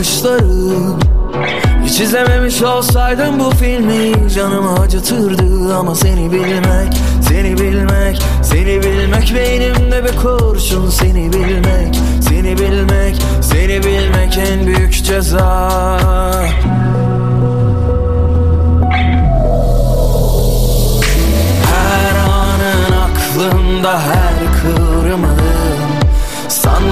uzak bakışların Hiç izlememiş olsaydım bu filmi Canımı acıtırdı. Ama seni bilmek Seni bilmek, seni bilmek Beynimde bir kurşun. Seni bilmek Seni bilmek, seni bilmek en büyük ceza. Her anın aklımda her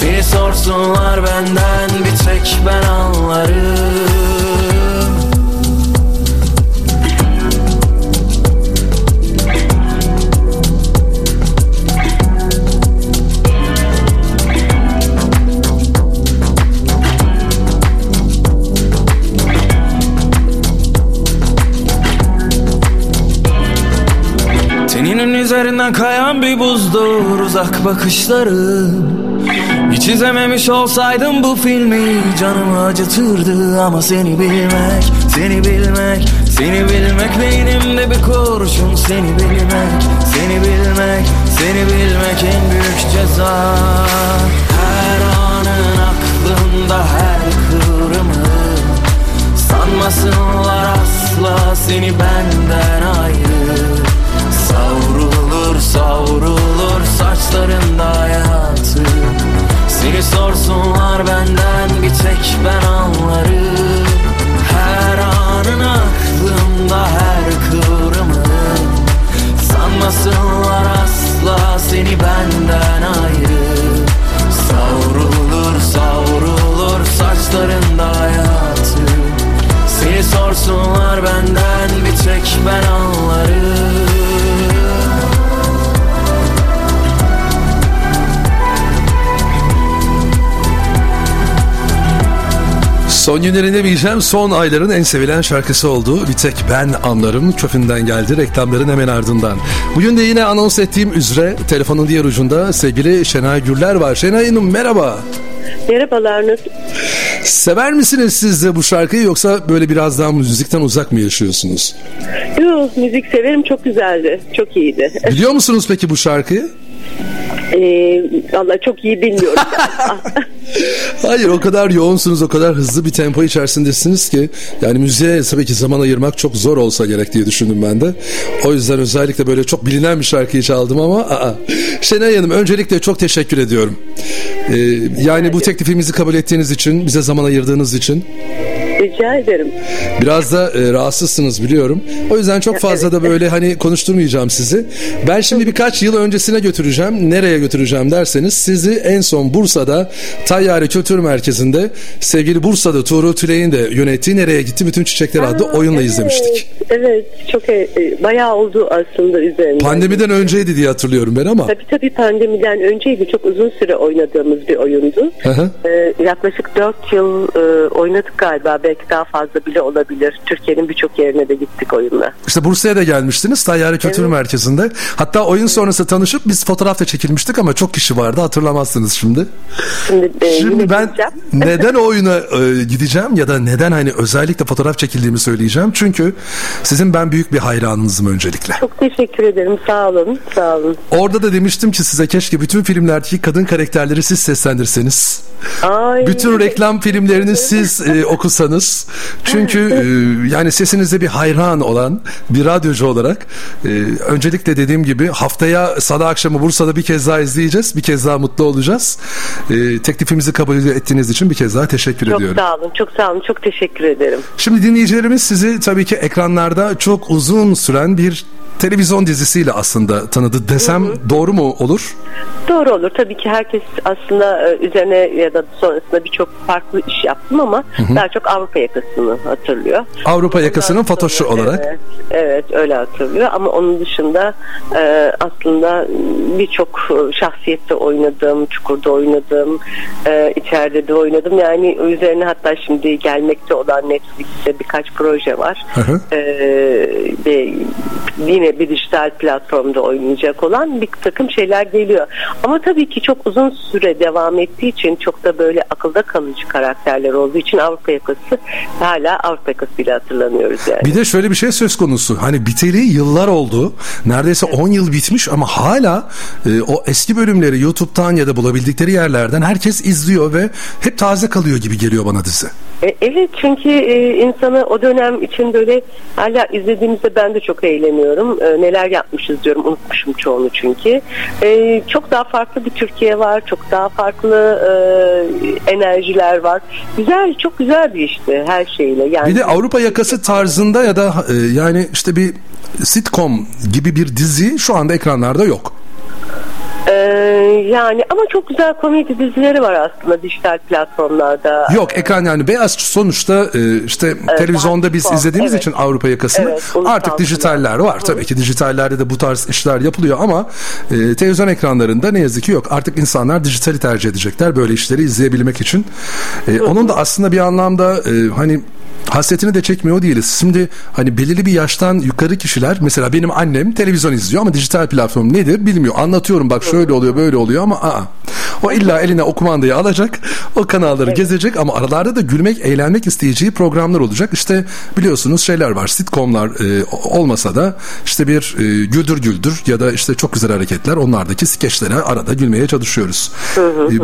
Seni sorsunlar benden bir tek ben anlarım. Teninin üzerinden kayan bir buzdur uzak bakışların Hiç izlememiş olsaydım bu filmi canımı acıtırdı ama seni bilmek Seni bilmek, seni bilmek beynimde bir kurşun seni bilmek Seni bilmek, seni bilmek en büyük ceza. Her anın aklımda her kıvrımın Sanmasınlar asla seni benden Seni sorsunlar benden bir tek ben anlarım. Her anın aklımda her kıvrımın Sanmasınlar asla seni benden ayrı. Savrulur savrulur saçlarında hayatı. Seni sorsunlar benden bir tek ben anlarım Son günlerinde bileceğim son ayların en sevilen şarkısı oldu. Bir tek ben anlarım köfünden geldi reklamların hemen ardından. Bugün de yine anons ettiğim üzere telefonun diğer ucunda sevgili Şenay Gürler var. Şenay Hanım merhaba. Merhabalar nasıl? Sever misiniz siz de bu şarkıyı yoksa böyle biraz daha müzikten uzak mı yaşıyorsunuz? Yok müzik severim çok güzeldi. Çok iyiydi. Biliyor musunuz peki bu şarkıyı? Ee, Valla çok iyi bilmiyorum. Hayır o kadar yoğunsunuz o kadar hızlı bir tempo içerisindesiniz ki yani müziğe tabii ki zaman ayırmak çok zor olsa gerek diye düşündüm ben de. O yüzden özellikle böyle çok bilinen bir şarkıyı çaldım ama aa. Şenay Hanım öncelikle çok teşekkür ediyorum. Ee, yani bu teklifimizi kabul ettiğiniz için bize zaman ayırdığınız için. Rica ederim. Biraz da e, rahatsızsınız biliyorum. O yüzden çok fazla da böyle hani konuşturmayacağım sizi. Ben şimdi birkaç yıl öncesine götüreceğim. Nereye götüreceğim derseniz sizi en son Bursa'da Tayyare Kültür Merkezi'nde sevgili Bursa'da Tuğrul Tüley'in de yönettiği Nereye Gitti Bütün Çiçekler adlı Aa, oyunla evet, izlemiştik. Evet çok e, e, bayağı oldu aslında üzerinde. Pandemiden önceydi diye hatırlıyorum ben ama. Tabii tabii pandemiden önceydi. Çok uzun süre oynadığımız bir oyundu. Hı hı. Ee, yaklaşık 4 yıl e, oynadık galiba. Belki daha fazla bile olabilir. Türkiye'nin birçok yerine de gittik oyunla. İşte Bursa'ya da gelmiştiniz Tayyare Kültür Evet. Merkezi'nde. Hatta oyun sonrası tanışıp biz fotoğraf da çekilmiştik ama çok kişi vardı hatırlamazsınız şimdi. Şimdi, e, Şimdi ben gideceğim. neden o oyuna e, gideceğim ya da neden hani özellikle fotoğraf çekildiğimi söyleyeceğim. Çünkü sizin ben büyük bir hayranınızım öncelikle. Çok teşekkür ederim. Sağ olun. Sağ olun. Orada da demiştim ki size keşke bütün filmlerdeki kadın karakterleri siz seslendirseniz. Ay, Bütün reklam filmlerini siz e, okusanız. Çünkü e, yani sesinizde bir hayran olan bir radyocu olarak e, öncelikle dediğim gibi haftaya salı akşamı Bursa'da bir kez daha izleyeceğiz. Bir kez daha mutlu olacağız. E, teklifimizi kabul ettiğiniz için bir kez daha teşekkür Çok ediyorum. sağ olun. Çok sağ olun. Çok teşekkür ederim. Şimdi dinleyicilerimiz sizi tabii ki ekranlarda çok uzun süren bir televizyon dizisiyle aslında tanıdı desem hı hı. doğru mu olur? Doğru olur. Tabii ki herkes aslında e, üzerine ya da sonrasında birçok farklı iş yaptım ama hı hı. daha çok Avrupa yakasını hatırlıyor. Avrupa yakasının fatoşu olarak. Evet, evet öyle hatırlıyor ama onun dışında e, aslında birçok şahsiyette oynadım, Çukur'da oynadım, e, içeride de oynadım. Yani üzerine hatta şimdi gelmekte olan Netflix'te birkaç proje var. Hı hı. E, ve yine bir dijital platformda oynayacak olan bir takım şeyler geliyor. Ama tabii ki çok uzun süre devam ettiği için çok da böyle akılda kalıcı karakterler olduğu için Avrupa yakası hala Avrupa yakasıyla hatırlanıyoruz yani. Bir de şöyle bir şey söz konusu. Hani biteli yıllar oldu. Neredeyse 10 yıl bitmiş ama hala e, o eski bölümleri YouTube'dan ya da bulabildikleri yerlerden herkes izliyor ve hep taze kalıyor gibi geliyor bana dizi. E, evet çünkü e, insanı o dönem için böyle hala izlediğimizde ben de çok eğleniyorum. E, neler yapmışız diyorum unutmuşum çoğunu çünkü. E, çok daha farklı bir Türkiye var. Çok daha farklı e, enerjiler var. Güzel çok güzel bir işte her şeyle. Yani bir de Avrupa yakası tarzında ya da e, yani işte bir sitcom gibi bir dizi şu anda ekranlarda yok. Ee, yani ama çok güzel komedi dizileri var aslında dijital platformlarda. Yok ekran yani beyaz sonuçta e, işte evet, televizyonda biz izlediğimiz evet. için Avrupa yakasını evet, artık dijitaller var. Hı. Tabii ki dijitallerde de bu tarz işler yapılıyor ama e, televizyon ekranlarında ne yazık ki yok. Artık insanlar dijitali tercih edecekler böyle işleri izleyebilmek için. E, onun da aslında bir anlamda e, hani hasretini de çekmiyor değiliz. Şimdi hani belirli bir yaştan yukarı kişiler mesela benim annem televizyon izliyor ama dijital platform nedir bilmiyor. Anlatıyorum bak şöyle oluyor böyle oluyor ama aa. O illa eline o kumandayı alacak, o kanalları evet. gezecek ama aralarda da gülmek, eğlenmek isteyeceği programlar olacak. İşte biliyorsunuz şeyler var, sitcomlar e, olmasa da işte bir e, güldür güldür ya da işte çok güzel hareketler onlardaki skeçlere arada gülmeye çalışıyoruz. e,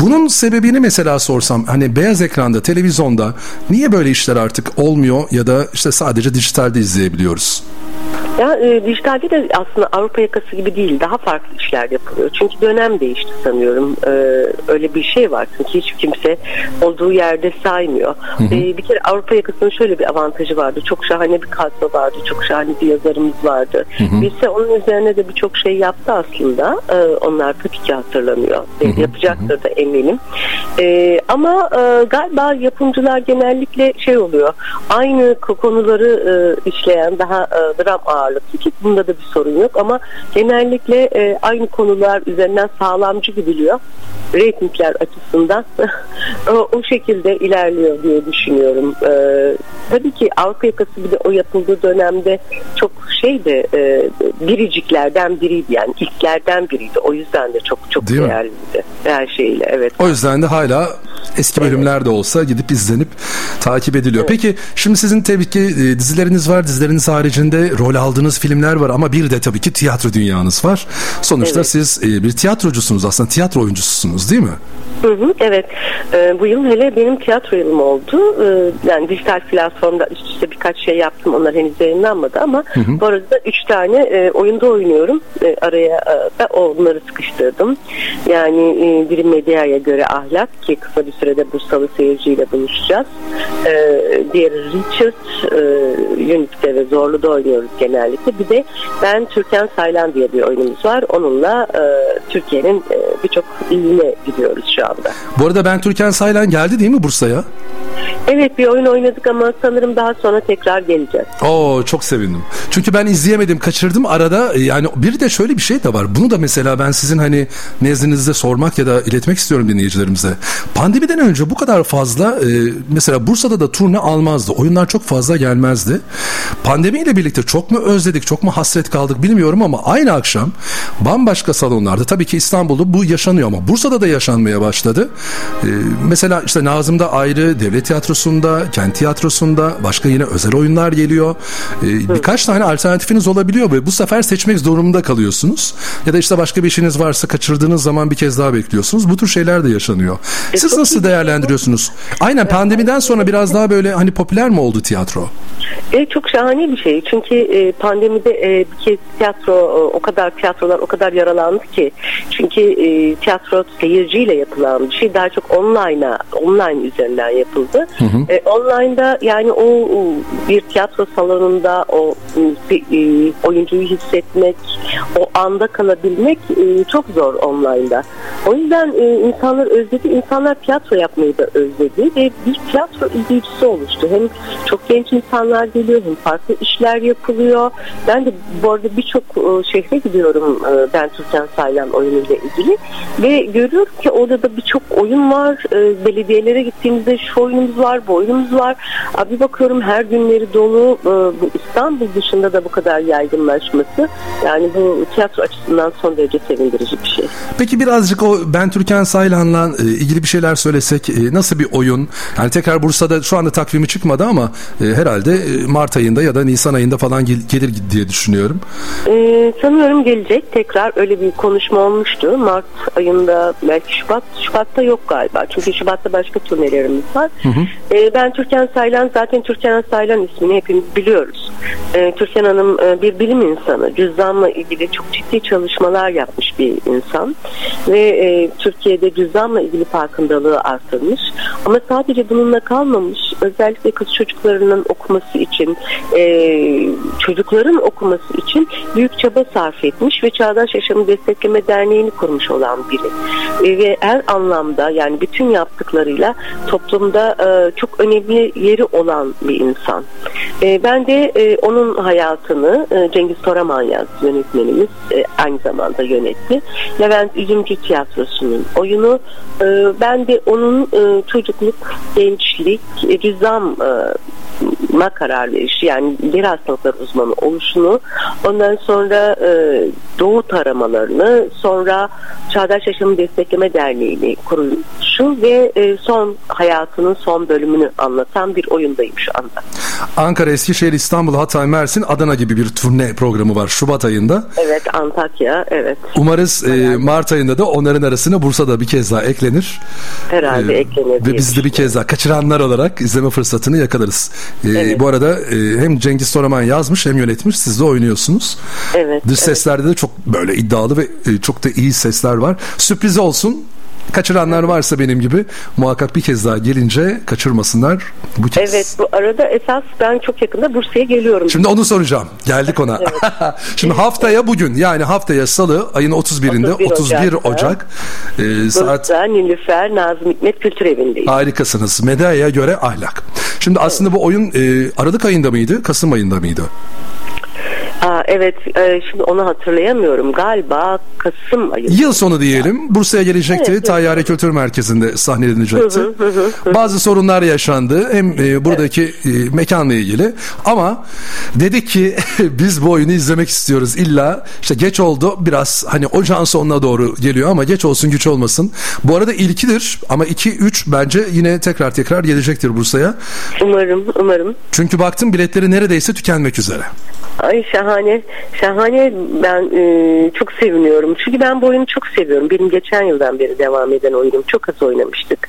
bunun sebebini mesela sorsam hani beyaz ekranda, televizyonda niye böyle işler artık olmuyor ya da işte sadece dijitalde izleyebiliyoruz? Ya e, dijitalde de aslında Avrupa yakası gibi değil. Daha farklı işler yapılıyor. Çünkü dönem değişti sanıyorum. E, öyle bir şey var. Çünkü hiç kimse olduğu yerde saymıyor. Hı hı. E, bir kere Avrupa yakasının şöyle bir avantajı vardı. Çok şahane bir kadro vardı. Çok şahane bir yazarımız vardı. Hı hı. Birse onun üzerine de birçok şey yaptı aslında. E, onlar tabii ki hatırlanıyor. Hı hı. Yapacaktır da eminim. E, ama e, galiba yapımcılar genellikle şey oluyor. Aynı konuları e, işleyen daha e, dram ağırlıklı ki bunda da bir sorun yok ama genellikle e, aynı konular üzerinden sağlamcı gidiliyor. Ratingler açısından o, o şekilde ilerliyor diye düşünüyorum. E, tabii ki Avrupa yakası bir de o yapıldığı dönemde çok şeydi e, biriciklerden biriydi yani ilklerden biriydi. O yüzden de çok çok Değil değerliydi mi? her şeyle. Evet. O yüzden de hala eski bölümler de olsa gidip izlenip takip ediliyor. Evet. Peki şimdi sizin tabii ki e, dizileriniz var. Dizileriniz haricinde rol aldığınız filmler var ama bir de tabii ki tiyatro dünyanız var. Sonuçta evet. siz e, bir tiyatrocusunuz aslında tiyatro oyuncususunuz değil mi? Hı hı, evet. Ee, bu yıl hele benim tiyatro yılım oldu. Ee, yani dijital platformda üst üste birkaç şey yaptım. Onlar henüz yayınlanmadı ama hı hı. bu arada üç tane e, oyunda oynuyorum. E, araya e, da onları sıkıştırdım. Yani e, biri medyaya göre ahlak ki kısa bir sürede Bursalı seyirciyle buluşacağız. E, diğeri Richard e, Unity'de ve Zorlu'da oynuyoruz genellikle. Bir de ben Türkan Saylan diye bir oyunumuz var. Onunla e, Türkiye'nin e, birçok iline gidiyoruz şu anda. Bu arada ben Türkan Saylan geldi değil mi Bursa'ya? Evet bir oyun oynadık ama sanırım daha sonra tekrar geleceğiz. Oo çok sevindim. Çünkü ben izleyemedim, kaçırdım arada. Yani bir de şöyle bir şey de var. Bunu da mesela ben sizin hani nezdinizde sormak ya da iletmek istiyorum dinleyicilerimize. Pandemiden önce bu kadar fazla e, mesela Bursa'da da turne almazdı. Oyunlar çok fazla gelmezdi. Pandemiyle birlikte çok mu özledik, çok mu hasret kaldık bilmiyorum ama aynı akşam bambaşka salonlarda tabii ki İstanbul'da bu yaşanıyor ama Bursa'da da yaşanmaya başladı. E, mesela işte Nazım'da ayrı, Devlet Tiyatrosu'nda, Kent Tiyatrosu'nda başka yine özel oyunlar geliyor. E, birkaç tane alternatifiniz olabiliyor ve bu sefer seçmek zorunda kalıyorsunuz. Ya da işte başka bir işiniz varsa kaçırdığınız zaman bir kez daha bekliyorsunuz. Bu tür şeyler de yaşanıyor. Siz nasıl değerlendiriyorsunuz? Aynen pandemiden sonra biraz daha böyle hani popüler mi oldu tiyatro? E, çok şahane bir şey. Çünkü e, pandemide e, bir kez tiyatro e, o kadar tiyatrolar o kadar yaralandı ki. Çünkü e, tiyatro seyirciyle yapılan bir şey daha çok online'a online üzerinden yapıldı. Hı hı. E, online'da yani o, bir tiyatro salonunda o e, oyuncuyu hissetmek, o anda kalabilmek e, çok zor online'da. O yüzden e, insanlar özledi. İnsanlar tiyatro yapmayı da özledi ve bir tiyatro izleyicisi oluştu. Hem çok genç insanlar geliyor farklı işler yapılıyor. Ben de bu arada birçok e, şehre gidiyorum e, ben Türkan Saylan oyunuyla ilgili ve görüyorum ki orada da birçok oyun var. E, belediyelere gittiğimizde şu oyunumuz var, bu oyunumuz var. Abi bakıyorum her günleri dolu. Bu İstanbul dışında da bu kadar yaygınlaşması yani bu tiyatro açısından son derece sevindirici bir şey. Peki birazcık o ben Türkan Saylan'la ilgili bir şeyler söylesek nasıl bir oyun? Yani tekrar Bursa'da şu anda takvimi çıkmadı ama e, herhalde Mart ayında ya da Nisan ayında falan gel, gelir diye düşünüyorum. Ee, sanıyorum gelecek. Tekrar öyle bir konuşma olmuştu. Mart ayında belki Şubat. Şubat'ta yok galiba. Çünkü Şubat'ta başka turnelerimiz var. Hı hı. Ee, ben Türkan Saylan zaten Türkan Saylan ismini hepimiz biliyoruz. Ee, Türkan Hanım e, bir bilim insanı. Cüzdanla ilgili çok ciddi çalışmalar yapmış bir insan. Ve e, Türkiye'de cüzdanla ilgili farkındalığı artırmış. Ama sadece bununla kalmamış. Özellikle kız çocuklarının okuması için, e, çocukların okuması için büyük çaba sarf etmiş ve Çağdaş Yaşamı Destekleme Derneği'ni kurmuş olan biri. E, ve her anlamda yani bütün yaptıklarıyla toplumda e, çok önemli yeri olan bir insan. E, ben de e, onun hayatını e, Cengiz Toraman yazdı yönetmenimiz e, aynı zamanda yönetti. Levent Üzümcü Tiyatrosu'nun oyunu e, ben de onun e, çocukluk, gençlik, e, rızam e, ma karar verişi yani deri hastalıklar uzmanı oluşunu ondan sonra e, doğu taramalarını sonra Çağdaş Yaşamı Destekleme Derneği'ni kuruluşu ve e, son hayatının son bölümünü anlatan bir oyundayım şu anda. Ankara, Eskişehir, İstanbul, Hatay, Mersin, Adana gibi bir turne programı var Şubat ayında. Evet Antakya evet. Umarız e, Mart ayında da onların arasına Bursa'da bir kez daha eklenir. Herhalde ee, eklenir. Ve biz de bir kez daha kaçıranlar olarak izleme fırsatını yakalarız. Ee, evet. Bu arada e, hem Cengiz Toraman yazmış hem yönetmiş siz de oynuyorsunuz. Evet. Dış evet. seslerde de çok böyle iddialı ve e, çok da iyi sesler var. Sürpriz olsun Kaçıranlar varsa benim gibi muhakkak bir kez daha gelince kaçırmasınlar bu kez. Evet bu arada esas ben çok yakında Bursa'ya geliyorum. Şimdi onu soracağım. Geldik ona. Şimdi haftaya bugün yani haftaya salı ayın 31'inde 31 31 Ocak, Ocak e, saat Nilüfer Nazım Hikmet Kültür Evi'ndeyiz. Harikasınız. Medyaya göre ahlak. Şimdi aslında bu oyun e, Aralık ayında mıydı? Kasım ayında mıydı? Aa, evet e, şimdi onu hatırlayamıyorum galiba Kasım ayı. Yıl sonu diyelim Bursa'ya gelecekti evet, Tayyare Kültür Merkezi'nde sahnelenecekti. Hı hı hı Bazı sorunlar yaşandı hem e, buradaki e, mekanla ilgili ama dedik ki biz bu oyunu izlemek istiyoruz illa işte geç oldu biraz hani ocağın sonuna doğru geliyor ama geç olsun güç olmasın. Bu arada ilkidir ama 2-3 bence yine tekrar tekrar gelecektir Bursa'ya. Umarım umarım. Çünkü baktım biletleri neredeyse tükenmek üzere. Ay şahane. Şahane ben e, çok seviniyorum. Çünkü ben bu oyunu çok seviyorum. Benim geçen yıldan beri devam eden oyunum. Çok az oynamıştık.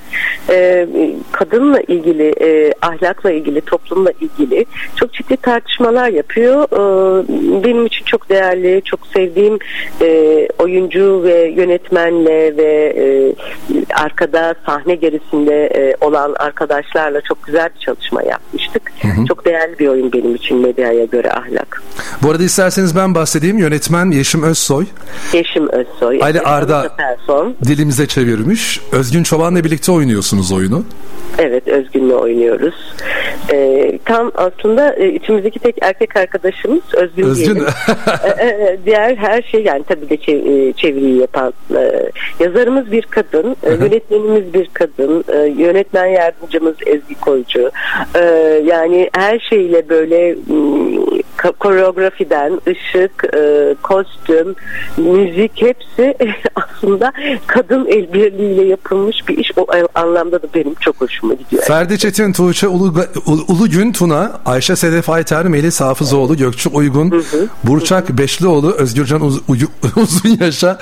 E, kadınla ilgili, e, ahlakla ilgili, toplumla ilgili çok ciddi tartışmalar yapıyor. E, benim için çok değerli, çok sevdiğim e, oyuncu ve yönetmenle ve e, arkada sahne gerisinde e, olan arkadaşlarla çok güzel bir çalışma yapmıştık. Hı hı. Çok değerli bir oyun benim için medyaya göre ahlak. Bu arada isterseniz ben bahsedeyim. Yönetmen Yeşim Özsoy. Yeşim Özsoy. Ali Arda dilimize çevirmiş. Özgün Çoban'la birlikte oynuyorsunuz oyunu. Evet Özgün'le oynuyoruz. Ee, tam aslında e, içimizdeki tek erkek arkadaşımız Özgün, Özgün. Ee, e, diğer her şey yani tabii de e, çeviriyi yapan e, yazarımız bir kadın, e, yönetmenimiz bir kadın, e, yönetmen yardımcımız Ezgi Koyucu. E, yani her şeyle böyle koreografiden, ışık, e, kostüm, müzik hepsi aslında kadın el birliğiyle yapılmış bir iş. O anlamda da benim çok hoşuma gidiyor. Ferdi Çetin, Tuğçe Ulu, Ulu Gün Tuna, Ayşe Sedef Ayter, Melis Hafızoğlu, Gökçük Uygun, hı hı. Burçak. Beşlioğlu, Özgürcan Uz, Uy, Uzun Yaşa,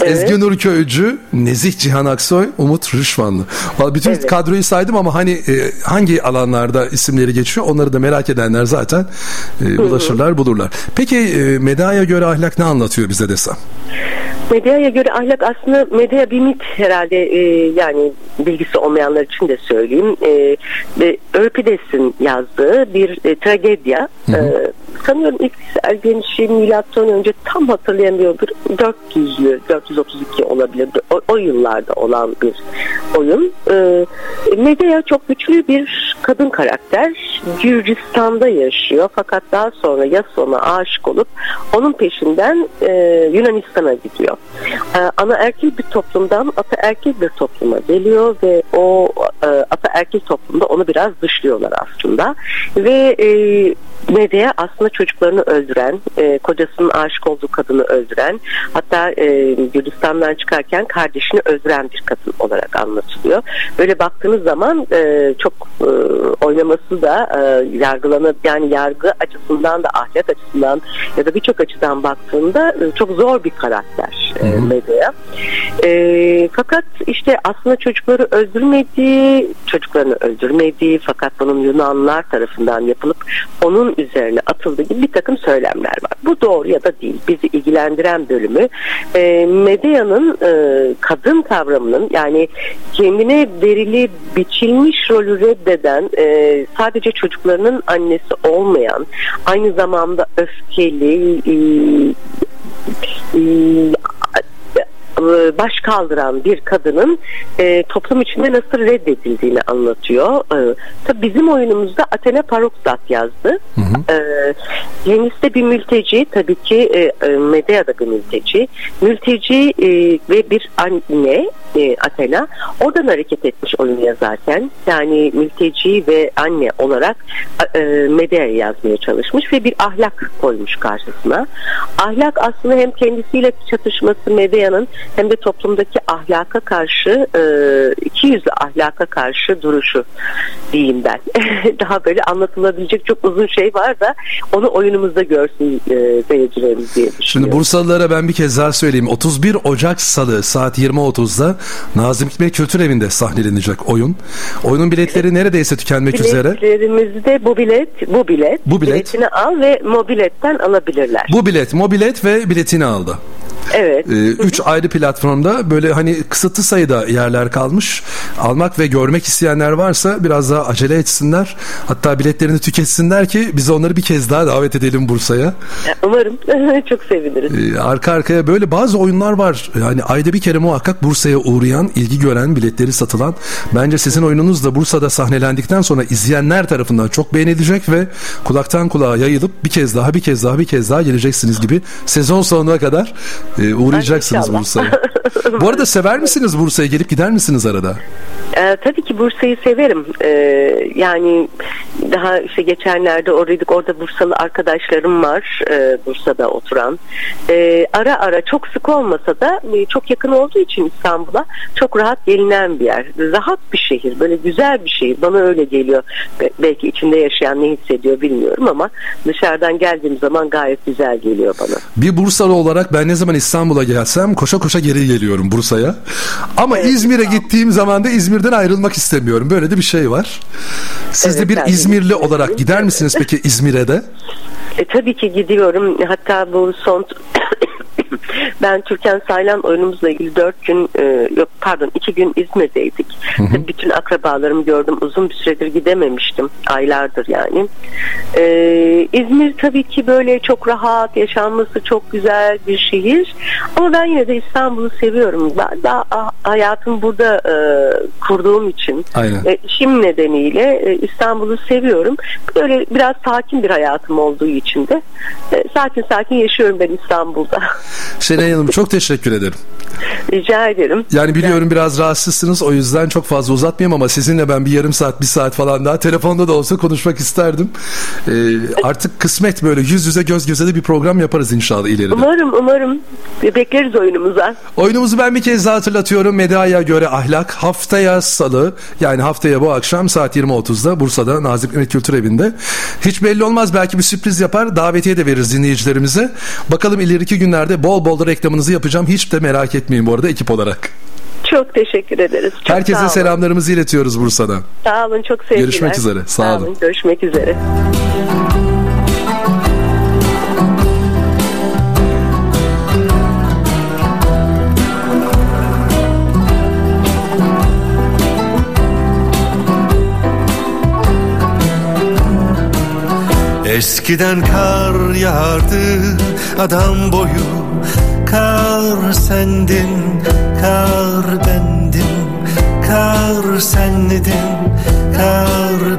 evet. Ezgi Nur Köycü, Nezih Cihan Aksoy, Umut Rüşvanlı. Bütün evet. kadroyu saydım ama hani e, hangi alanlarda isimleri geçiyor onları da merak edenler zaten e, ulaşırlar bulurlar. Peki e, Meda'ya göre ahlak ne anlatıyor bize desem? Medyaya göre ahlak aslında medya bir mit herhalde e, yani bilgisi olmayanlar için de söyleyeyim. E, Örpides'in yazdığı bir e, tragedya. Hı hı. E, sanıyorum ilk sergilenişi milattan önce tam hatırlayamıyordur. 400'lü 432 olabilir. O, o yıllarda olan bir oyun. E, Medea çok güçlü bir kadın karakter. Gürcistan'da yaşıyor fakat daha sonra Yason'a aşık olup onun peşinden e, Yunanistan'a gidiyor. E, ana erkil bir toplumdan ata erkil bir topluma geliyor ve o e, ata erkil toplumda onu biraz dışlıyorlar aslında. Ve e, Medea aslında çocuklarını öldüren, e, kocasının aşık olduğu kadını öldüren, hatta e, Gürcistan'dan çıkarken kardeşini öldüren bir kadın olarak anlatılıyor. Böyle baktığınız zaman e, çok e, oynaması da e, yargılanıp yani yargı açısından da ahlak açısından ya da birçok açıdan baktığında e, çok zor bir karakter e, Medea. E, fakat işte aslında çocukları öldürmediği, çocuklarını öldürmediği fakat bunun Yunanlılar tarafından yapılıp onun üzerine atıldığı gibi bir takım söylemler var. Bu doğru ya da değil. Bizi ilgilendiren bölümü e, Medea'nın e, kadın kavramının yani kendine verili biçilmiş rolü reddeden e, sadece çocuklarının annesi olmayan aynı zamanda öfkeli e, e, baş kaldıran bir kadının e, toplum içinde nasıl reddedildiğini anlatıyor. E, tabii bizim oyunumuzda Athena Parokzat yazdı. Hı hı. E, kendisi de bir mülteci tabii ki e, e Medea da bir mülteci. Mülteci e, ve bir anne e, Athena oradan hareket etmiş oyunu yazarken yani mülteci ve anne olarak e, Medea yazmaya çalışmış ve bir ahlak koymuş karşısına. Ahlak aslında hem kendisiyle çatışması Medea'nın hem de toplumdaki ahlaka karşı e, iki yüzlü ahlaka karşı duruşu diyeyim ben. Daha böyle anlatılabilecek çok uzun şey var da onu oyunumuzda görsün e, seyircilerimiz diye düşünüyorum. Şimdi Bursalılara ben bir kez daha söyleyeyim. 31 Ocak Salı saat 20.30'da Nazım Hikmet Kültür Evi'nde sahnelenecek oyun. Oyunun biletleri neredeyse tükenmek üzere. Biletlerimizde bu bilet, bu bilet. Bu bilet. Biletini al ve mobiletten alabilirler. Bu bilet, mobilet ve biletini aldı. Evet. Ee, üç ayrı platformda böyle hani kısıtlı sayıda yerler kalmış. Almak ve görmek isteyenler varsa biraz daha acele etsinler. Hatta biletlerini tüketsinler ki biz onları bir kez daha davet edelim Bursa'ya. Umarım. Çok seviniriz. Ee, arka arkaya böyle bazı oyunlar var. Yani ayda bir kere muhakkak Bursa'ya uğrayan, ilgi gören, biletleri satılan. Bence sizin oyununuz da Bursa'da sahnelendikten sonra izleyenler tarafından çok beğenilecek ve kulaktan kulağa yayılıp bir kez daha, bir kez daha, bir kez daha geleceksiniz gibi sezon sonuna kadar e, uğrayacaksınız Bursa'ya. Bu arada sever misiniz Bursa'ya? Gelip gider misiniz arada? Ee, tabii ki Bursa'yı severim. Ee, yani daha işte geçenlerde oradaydık. Orada Bursalı arkadaşlarım var. E, Bursa'da oturan. E, ara ara çok sık olmasa da e, çok yakın olduğu için İstanbul'a çok rahat gelinen bir yer. Rahat bir şehir. Böyle güzel bir şehir. Bana öyle geliyor. Be- belki içinde yaşayan ne hissediyor bilmiyorum ama dışarıdan geldiğim zaman gayet güzel geliyor bana. Bir Bursalı olarak ben ne zaman İstanbul'a gelsem koşa koşa geri geliyorum Bursa'ya. Ama evet, İzmir'e gittiğim zaman da İzmir'den ayrılmak istemiyorum. Böyle de bir şey var. Siz evet, de bir İzmirli olarak gider misiniz peki İzmir'e de? E, tabii ki gidiyorum. Hatta bu son ben Türkan Saylan oyunumuzla ilgili dört gün e, yok pardon iki gün İzmir'deydik. Hı hı. Bütün akrabalarımı gördüm. Uzun bir süredir gidememiştim. Aylardır yani. Ee, İzmir tabii ki böyle çok rahat, yaşanması çok güzel bir şehir. Ama ben yine de İstanbul'u seviyorum. Ben daha hayatım burada e, kurduğum için Aynen. E, işim nedeniyle e, İstanbul'u seviyorum. Böyle biraz sakin bir hayatım olduğu için de e, sakin sakin yaşıyorum ben İstanbul'da. Şenay Hanım çok teşekkür ederim. Rica ederim. Yani biliyorum biraz rahatsızsınız o yüzden çok fazla uzatmayayım ama sizinle ben bir yarım saat bir saat falan daha telefonda da olsa konuşmak isterdim. Ee, artık kısmet böyle yüz yüze göz göze de bir program yaparız inşallah ileride. Umarım umarım bekleriz oyunumuza. Oyunumuzu ben bir kez daha hatırlatıyorum. Medaya göre ahlak haftaya salı yani haftaya bu akşam saat 20.30'da Bursa'da Nazım Hikmet Kültür Evi'nde. Hiç belli olmaz belki bir sürpriz yapar davetiye de veririz dinleyicilerimize. Bakalım ileriki günlerde bol bol da reklamınızı yapacağım. Hiç de merak etmeyin bu arada ekip olarak. Çok teşekkür ederiz. Çok sağ Herkese olun. selamlarımızı iletiyoruz Bursa'dan. Sağ olun çok sevgiler. Görüşmek üzere, sağ olun. Görüşmek üzere. Eskiden kar yağardı adam boyu Kar sendin, kar bendim Kar senledin, kar